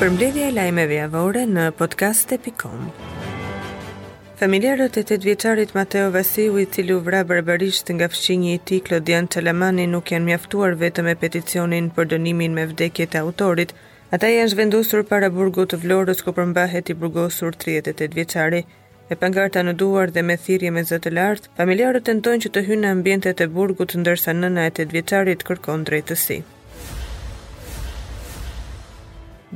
Përmbledhja e lajmeve javore në podcast.com Familjarët e 8 vjeçarit Mateo Vasiu i cili u vra barbarisht nga fqinji i tij Klodian Çalamani nuk janë mjaftuar vetëm me peticionin për dënimin me vdekje të autorit, Ata janë zhvendosur para burgut të Vlorës ku po mbahet i burgosur 38 vjeçari. Me pankarta në duar dhe me thirrje me zë të lartë, familjarët tentojnë që të hyjnë në ambientet e burgut ndërsa nëna e tetë vjeçarit kërkon drejtësi.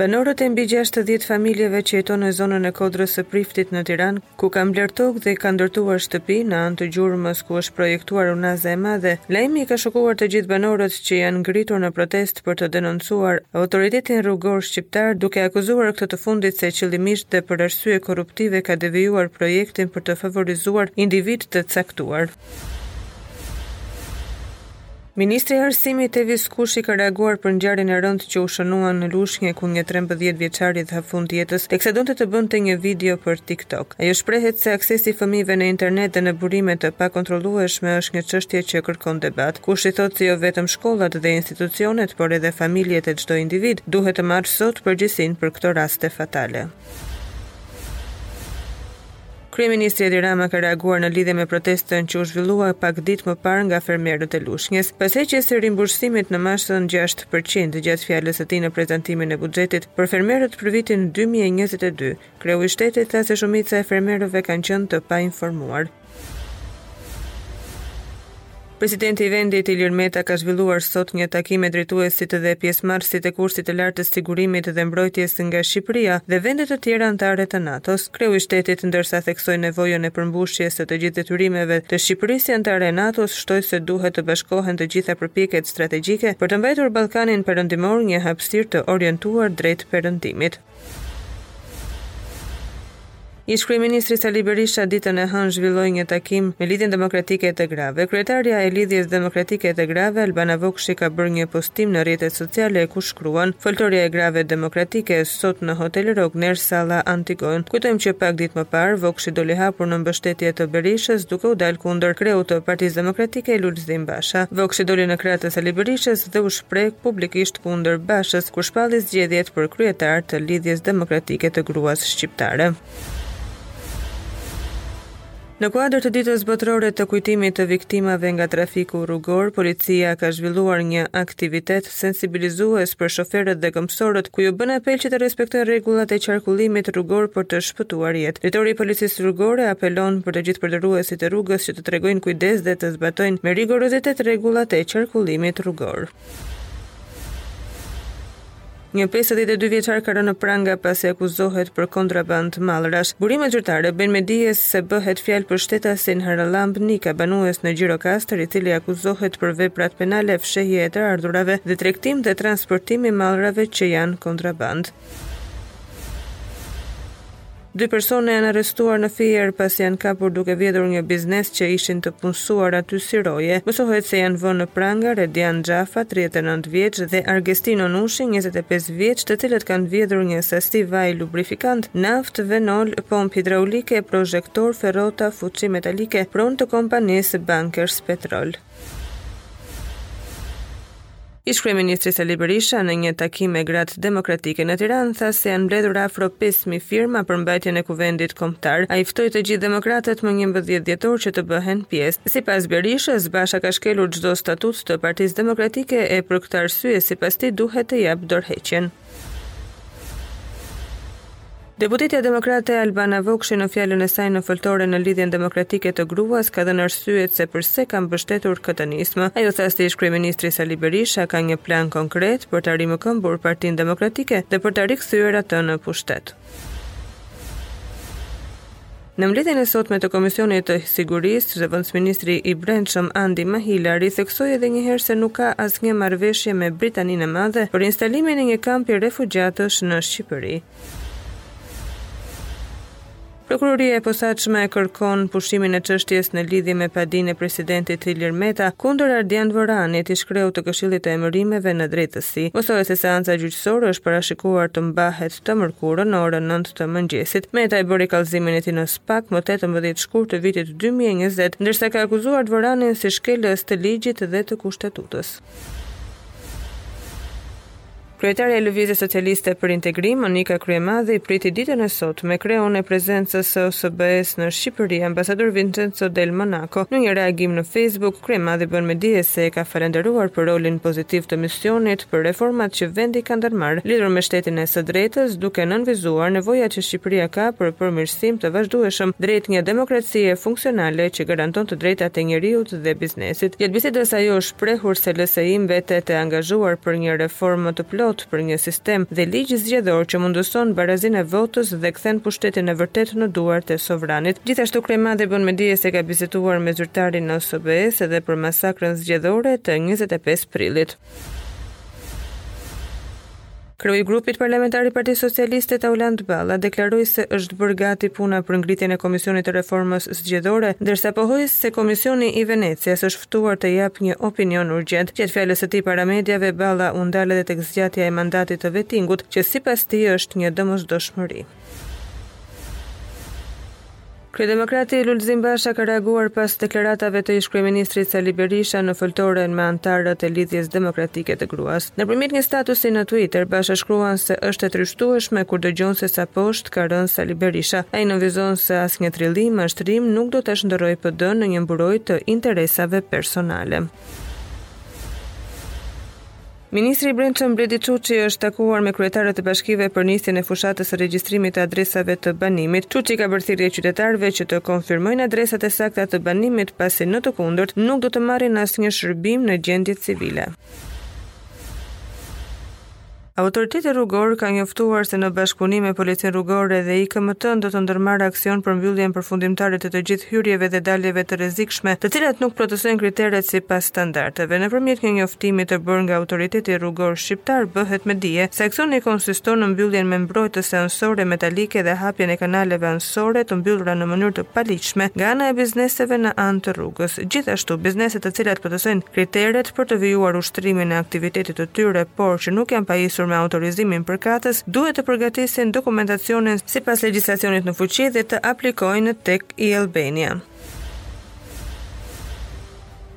Banorët e mbi 60 familjeve që jetojnë në zonën e Kodrës së Priftit në Tiranë ku kanë blerë tokë dhe kanë ndërtuar shtëpi në anë të gjurmës ku është projektuar Unaza e Madhe, lajmi i ka shokuar të gjithë banorët që janë ngritur në protestë për të denoncuar Autoritetin Rrugor Shqiptar duke akuzuar këtë të fundit se qëllimisht dhe për arsye korruptive ka devijuar projektin për të favorizuar individë të caktuar. Ministrja e Arsimit, Evis Kushi ka reaguar për ngjarjen e rëndë që u shënua në Lushnje, ku një trembëdhjetë vjeçar i dha fund jetës, teksa donte të bënte një video për TikTok. Ajo shprehet se aksesi i fëmijëve në internet dhe në burime të pakontrollueshme është një çështje që kërkon debat. Kushi thotë se jo vetëm shkollat dhe institucionet, por edhe familjet e çdo individ, duhet të marrë sot përgjegjësinë për këto raste fatale. Kryeministri Edi Rama ka reaguar në lidhje me protestën që u zhvillua pak ditë më parë nga fermerët e Lushnjes, pas heqjes së rimbursimit në masën gjashtë për qind gjatë fjalës së tij në prezantimin e buxhetit për fermerët për vitin dy mijë e njëzet e dy, kreu i shtetit tha se shumica e fermerëve kanë qenë të painformuar. Presidenti i vendit, Ilir Meta ka zhvilluar sot një takim me drejtuesit dhe pjesëmarrësit e Kursit të Lartë të Sigurisë dhe Mbrojtjes nga Shqipëria dhe vende të tjera anëtare të NATO-s. Kreu i shtetit, ndërsa theksoi nevojën e përmbushjes së të gjithë detyrimeve të Shqipërisë si anëtare e NATO-s, shtoi se duhet të bashkohen të gjitha përpjekjet strategjike për të mbajtur Ballkanin Perëndimor një hapësirë të orientuar drejt Perëndimit. Ish-kryeministri Sali Berisha ditën e hënë zhvilloi një takim me Lidhjen Demokratike të Grave. Kryetarja e Lidhjes Demokratike të Grave, Albana Vokshi ka bërë një postim në rrjetet sociale ku shkruan, Foltorja e grave demokratike, sot në Hotel Rogner, salla Antigonea. Kujtojmë që pak ditë më parë, Vokshi doli hapur në mbështetje të Berishës, duke u dalë kundër kreut të Partisë Demokratike, Lulzim Basha. Vokshi doli në krah të Sali Berishës, dhe u shpreh publikisht kundër Bashës kur shpalli zgjedhjet për kryetar të Lidhjes Demokratike të Gruas Shqiptare. Në kuadër të ditës botërore të kujtimit të viktimave nga trafiku rrugor, policia ka zhvilluar një aktivitet sensibilizues për shoferët dhe këmbësorët, ku u bën apel që të respektojnë rregullat e qarkullimit rrugor për të shpëtuar jetë. Drejtori i Policisë Rrugore apelon për të gjithë përdoruesit e rrugës që të tregojnë kujdes dhe të zbatojnë me rigorozitet rregullat e qarkullimit rrugor. Një 52 vjeçar ka rënë në pranga pasi akuzohet për kontrabandë mallrash. Burimet zyrtare bëjnë me dije se bëhet fjalë për shtetasin Haralamb Nika, banues në Gjirokastër, i cili akuzohet për veprat penale fshehje e të ardhurave dhe tregtim dhe transportim i mallrave që janë kontrabandë. Dy persona janë arrestuar në Fier pasi janë kapur duke vjedhur një biznes që ishin të punësuar aty si roje. Mësohet se janë vënë në pranga Redian Xhafa, 39 vjeç dhe Argestino Nushi, 25 vjeç, të cilët kanë vjedhur një sasi vaj lubrifikant, naftë, venol, pompë hidraulike, prozhektor, ferrota, fuçi metalike, pronë të kompanisë Bankers Petrol. Ish-kryeministri Sali Berisha në një takim me gratë demokratike në Tiranë tha se janë mbledhur afro 5000 firma për mbajtjen e Kuvendit Kombëtar. Ai ftoi të gjithë demokratët më 11 dhjetor që të bëhen pjesë. Sipas Berishës, Basha ka shkelur çdo statut të Partisë Demokratike e për këtë arsye sipas tij duhet të japë dorëheqjen. Deputetja demokrate Albana Vokshi në fjalën e saj në foltore në Lidhjen Demokratike të Gruas ka dhënë arsyet se përse ka mbështetur këtë nismë. Ajo tha se ish-kryeministri Sali Berisha ka një plan konkret për ta rimëkëmbur Partinë Demokratike dhe për ta rikthyer atë në pushtet. Në mbledhjen e sotme të Komisionit të Sigurisë, zëvendësministri i Brendshëm Andi Mahila ritheksoi edhe një herë se nuk ka asnjë marrëveshje me Britaninë e Madhe për instalimin e një kampi refugjatësh në Shqipëri. Prokuroria e Posaçme kërkon pushimin e çështjes në lidhje me padinë e presidentit Ilir Meta kundër Ardian Dvoranit, ish-kreu të Këshillit të Emërimeve në Drejtësi. Mësohet se seanca gjyqësore është parashikuar të mbahet Të mërkurën, në orën nëntë të mëngjesit, Meta e bëri kallëzimin e tij në SPAK më tetëmbëdhjetë shkurt të vitit dy mijë e njëzet, ndërsa ka akuzuar Dvoranin si shkelës të ligjit dhe të Kushtetutës. Kryetarja e Lëvizjes Socialiste për Integrim, Monika Kryemadhi, priti ditën e sotme kreun e prezencës së OSBE-së në Shqipëri, ambasador Vincenzo Del Monaco, në një reagim në Facebook, Kryemadhi bën me dije se e ka falenderuar për rolin pozitiv të misionit për reformat që vendi ka ndërmarrë lidhur me shtetin e së drejtës, duke nënvizuar nevojat që Shqipëria ka për përmirësim të vazhdueshëm drejt një demokracie funksionale që garanton të drejtat e njeriut dhe biznesit. Gjatë bisedës ajo është shprehur se LSI mbetet e angazhuar për një reformë të plotë, për një sistem dhe ligj zgjedhor që mundëson barazinë e votës dhe kthen pushtetin e vërtetë në duart e sovranit. Gjithashtu Kryemadhi bën me dije se ka biseduar me zyrtarin e OSBE-së edhe për masakrën zgjedhore të njëzet e pesë prillit. Kreu i grupit parlamentar i Partisë Socialiste Taulant Balla deklaroi se është bërë gati puna për ngritjen e Komisionit të Reformës Zgjedhore, ndërsa pohoi se Komisioni i Venecias është ftuar të japë një opinion urgjent. Gjatë fjalës së tij para mediave, Balla u ndal edhe tek zgjatja e mandatit të vetingut, që sipas tij është një domosdoshmëri. Kryedemokrati Lulzim Basha ka reaguar pas deklaratave të ish-kryeministrit Sali Berisha në foltoren me anëtarët e Lidhjes Demokratike të Gruas. Nëpërmjet një statusi në Twitter, Basha shkruan se është e trishtueshme kur dëgjon se sa poshtë ka rënë Sali Berisha. Ai nënvizon se asnjë trillim a shtrim nuk do ta shndërrojë PD-në në një mburojë të interesave personale. Ministri i Brendshëm Bledi Çuçi është takuar me kryetarët e bashkive për nisjen e fushatës së regjistrimit të adresave të banimit. Çuçi ka bërë thirrje qytetarëve që të konfirmojnë adresat e sakta të banimit, pasi në të kundërt nuk do të marrin asnjë shërbim në gjendje civile. Autoriteti rrugor ka njoftuar se në bashkëpunim me Policinë Rrugore dhe IKMT do të ndërmarrë aksion për mbylljen përfundimtare të të gjithë hyrjeve dhe daljeve të rrezikshme, të cilat nuk plotësojnë kriteret sipas standardeve. Nëpërmjet një njoftimi të bërë nga Autoriteti Rrugor Shqiptar bëhet me dije se aksioni konsiston në mbylljen me mbrojtëse anësore metalike dhe hapjen e kanaleve anësore të mbyllura në mënyrë të paligjshme nga ana e bizneseve në anë të rrugës. Gjithashtu, bizneset të cilat plotësojnë kriteret për të vijuar ushtrimin e aktivitetit të tyre, por që nuk janë pajisur me autorizimin përkatës, duhet të përgatisin dokumentacionin sipas legjislacionit në fuqi dhe të aplikojnë tek e-Albania.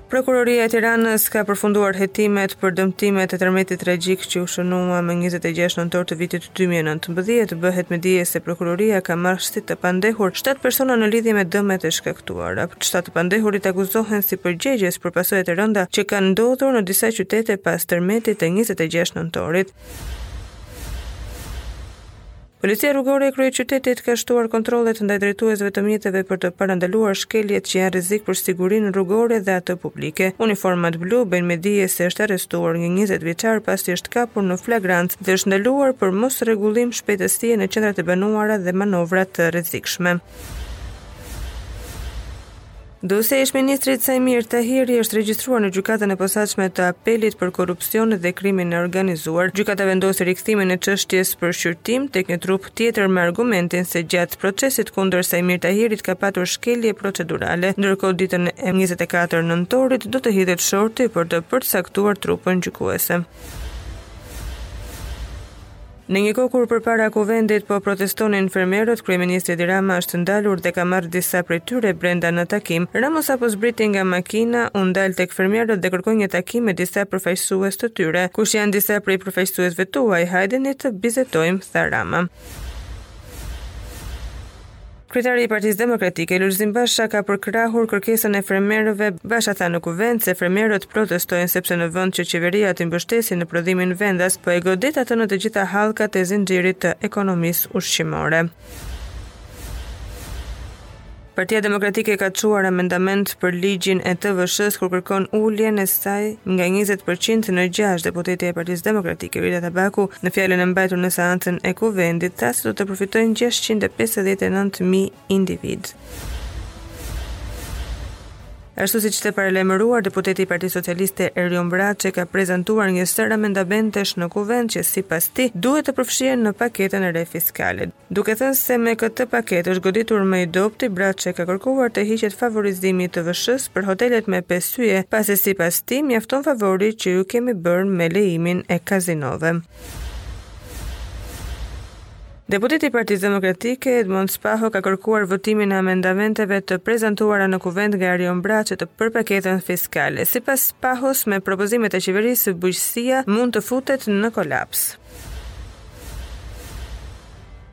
Prokuroria e Tiranës ka përfunduar hetimet për dëmtimet e tërmetit tragjik që u shënua më 26 nëntor të vitit dy mijë e nëntëmbëdhjetë, bëhet me dije se prokuroria ka marrë si të pandehur shtatë persona në lidhje me dëmet e shkaktuara. Shtatë të pandehurit akuzohen si përgjegjës për pasojat e rënda që kanë ndodhur në disa qytete pas tërmetit të njëzet e gjashtë nëntorit. Policia Rrugore e Kryeqytetit ka shtuar kontrollet ndaj drejtuesve të mjeteve për të parandaluar shkeljet që janë rrezik për sigurinë rrugore dhe atë publike. Uniformat blu bëjnë me dije se është arrestuar një 20 vjeçar pasi është kapur në flagrancë dhe është ndaluar për mosrregullim shpejtësie në qendrat e banuara dhe manovra të rrezikshme. Dosja e ish-ministrit Saimir Tahiri është regjistruar në gjykatën e posaçme të apelit për korrupsion dhe krimin e organizuar. Gjykata vendosi rikthimin e çështjes për shqyrtim tek një trup tjetër me argumentin se gjatë procesit kundër Saimir Tahirit ka patur shkelje procedurale. Ndërkohë ditën e 24 nëntorit do të hidhet shorti për të përcaktuar trupën gjykuese. Në një kohë kur përpara Kuvendit po protestonin fermerët, kryeministri Edi Rama është ndalur dhe ka marrë disa prej tyre brenda në takim. Rama sapo zbriti nga makina, u ndal tek fermerët dhe kërkoi një takim me disa përfaqësues të tyre. Kush janë disa prej përfaqësuesve tuaj? Hajdeni të bisedojmë, tha Rama. Kryetari i Partisë Demokratike, Lulzim Basha ka përkrahur kërkesën e fermerëve. Basha tha në Kuvend se fermerët protestojnë sepse në vend që qeveria t'i mbështesë në prodhimin vendas, po e godit atë në të gjitha hallkat e zinxhirit të ekonomisë ushqimore. Partia Demokratike ka çuar amendament për ligjin e TVSH-së ku kërkon uljen e saj, nga njëzet për qind në gjashtë, deputetja e Partisë Demokratike, Jorida Tabaku, në fjalën e mbajtur në seancën e Kuvendit, tha se do të përfitojnë 659 mijë individë. Ashtu siç kishte paralajmëruar, deputeti i Partisë Socialiste Erion Braçe ka prezantuar një sërë amendamentesh në Kuvend që sipas tij duhet të përfshihen në paketën e re fiskale. duke thënë se me këtë paketë është goditur më i dobëti. Braçe ka kërkuar të hiqet favorizimi i TVSH-së për hotelet me pesë yje, pasi sipas tij mjafton favori që iu kemi bërë me lejimin e kazinove. Deputeti i Partisë Demokratike, Edmond Spaho ka kërkuar votimin e amendamenteve të prezantuara në Kuvend nga Erion Braçe për paketën fiskale. Sipas Spahos, me propozimet e qeverisë, bujqësia mund të futet në kolaps.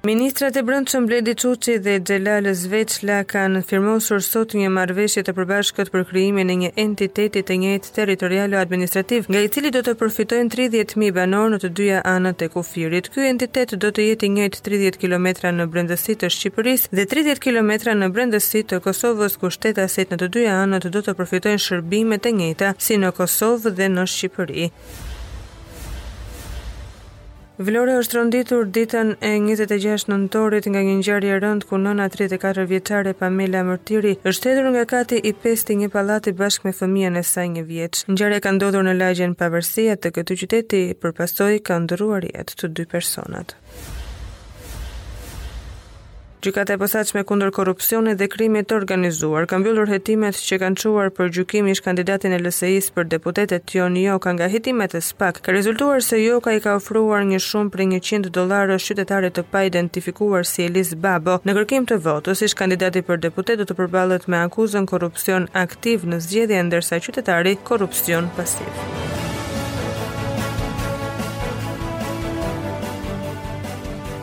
Ministrat e Brendshëm Bledi Çuçi dhe Xhelal Sveçla kanë firmosur sot një marrëveshje të përbashkët për krijimin e një entiteti të njëjtë territorial administrativ, nga i cili do të përfitojnë 30.000 banorë në të dyja anët e kufirit. Ky entitet do të jetë i njëjtë 30 kilometra në brendësi të Shqipërisë dhe 30 kilometra në brendësi të Kosovës, ku shtetasit në të dyja anët do të përfitojnë shërbime të njëjta si në Kosovë dhe në Shqipëri. Vlora është tronditur ditën e 26 nëntorit nga një ngjarje e rëndë ku nëna 34 vjeçare Pamela Mërtiri është hedhur nga kati i pestë i një pallati bashkë me fëmijën e saj një vjeç. Ngjarja ka ndodhur në lagjen Pavarësia të këtij qyteti, për pasojë ka ndërruar jetë të dy personat. Gjykata e Posaçme kundër Korrupsionit dhe Krimit të Organizuar ka mbyllur hetimet që kanë çuar për gjykim ish-kandidatin e LSI-së për deputet Gjon Joka nga hetimet e SPAK ka rezultuar se Joka i ka ofruar një shumë prej njëqind dollarësh qytetarit të paidentifikuar si Elis Babo në këmbim të votës. Ish-kandidati për deputet do të përballet me akuzën korrupsion aktiv në zgjedhje ndërsa qytetari korrupsion pasiv.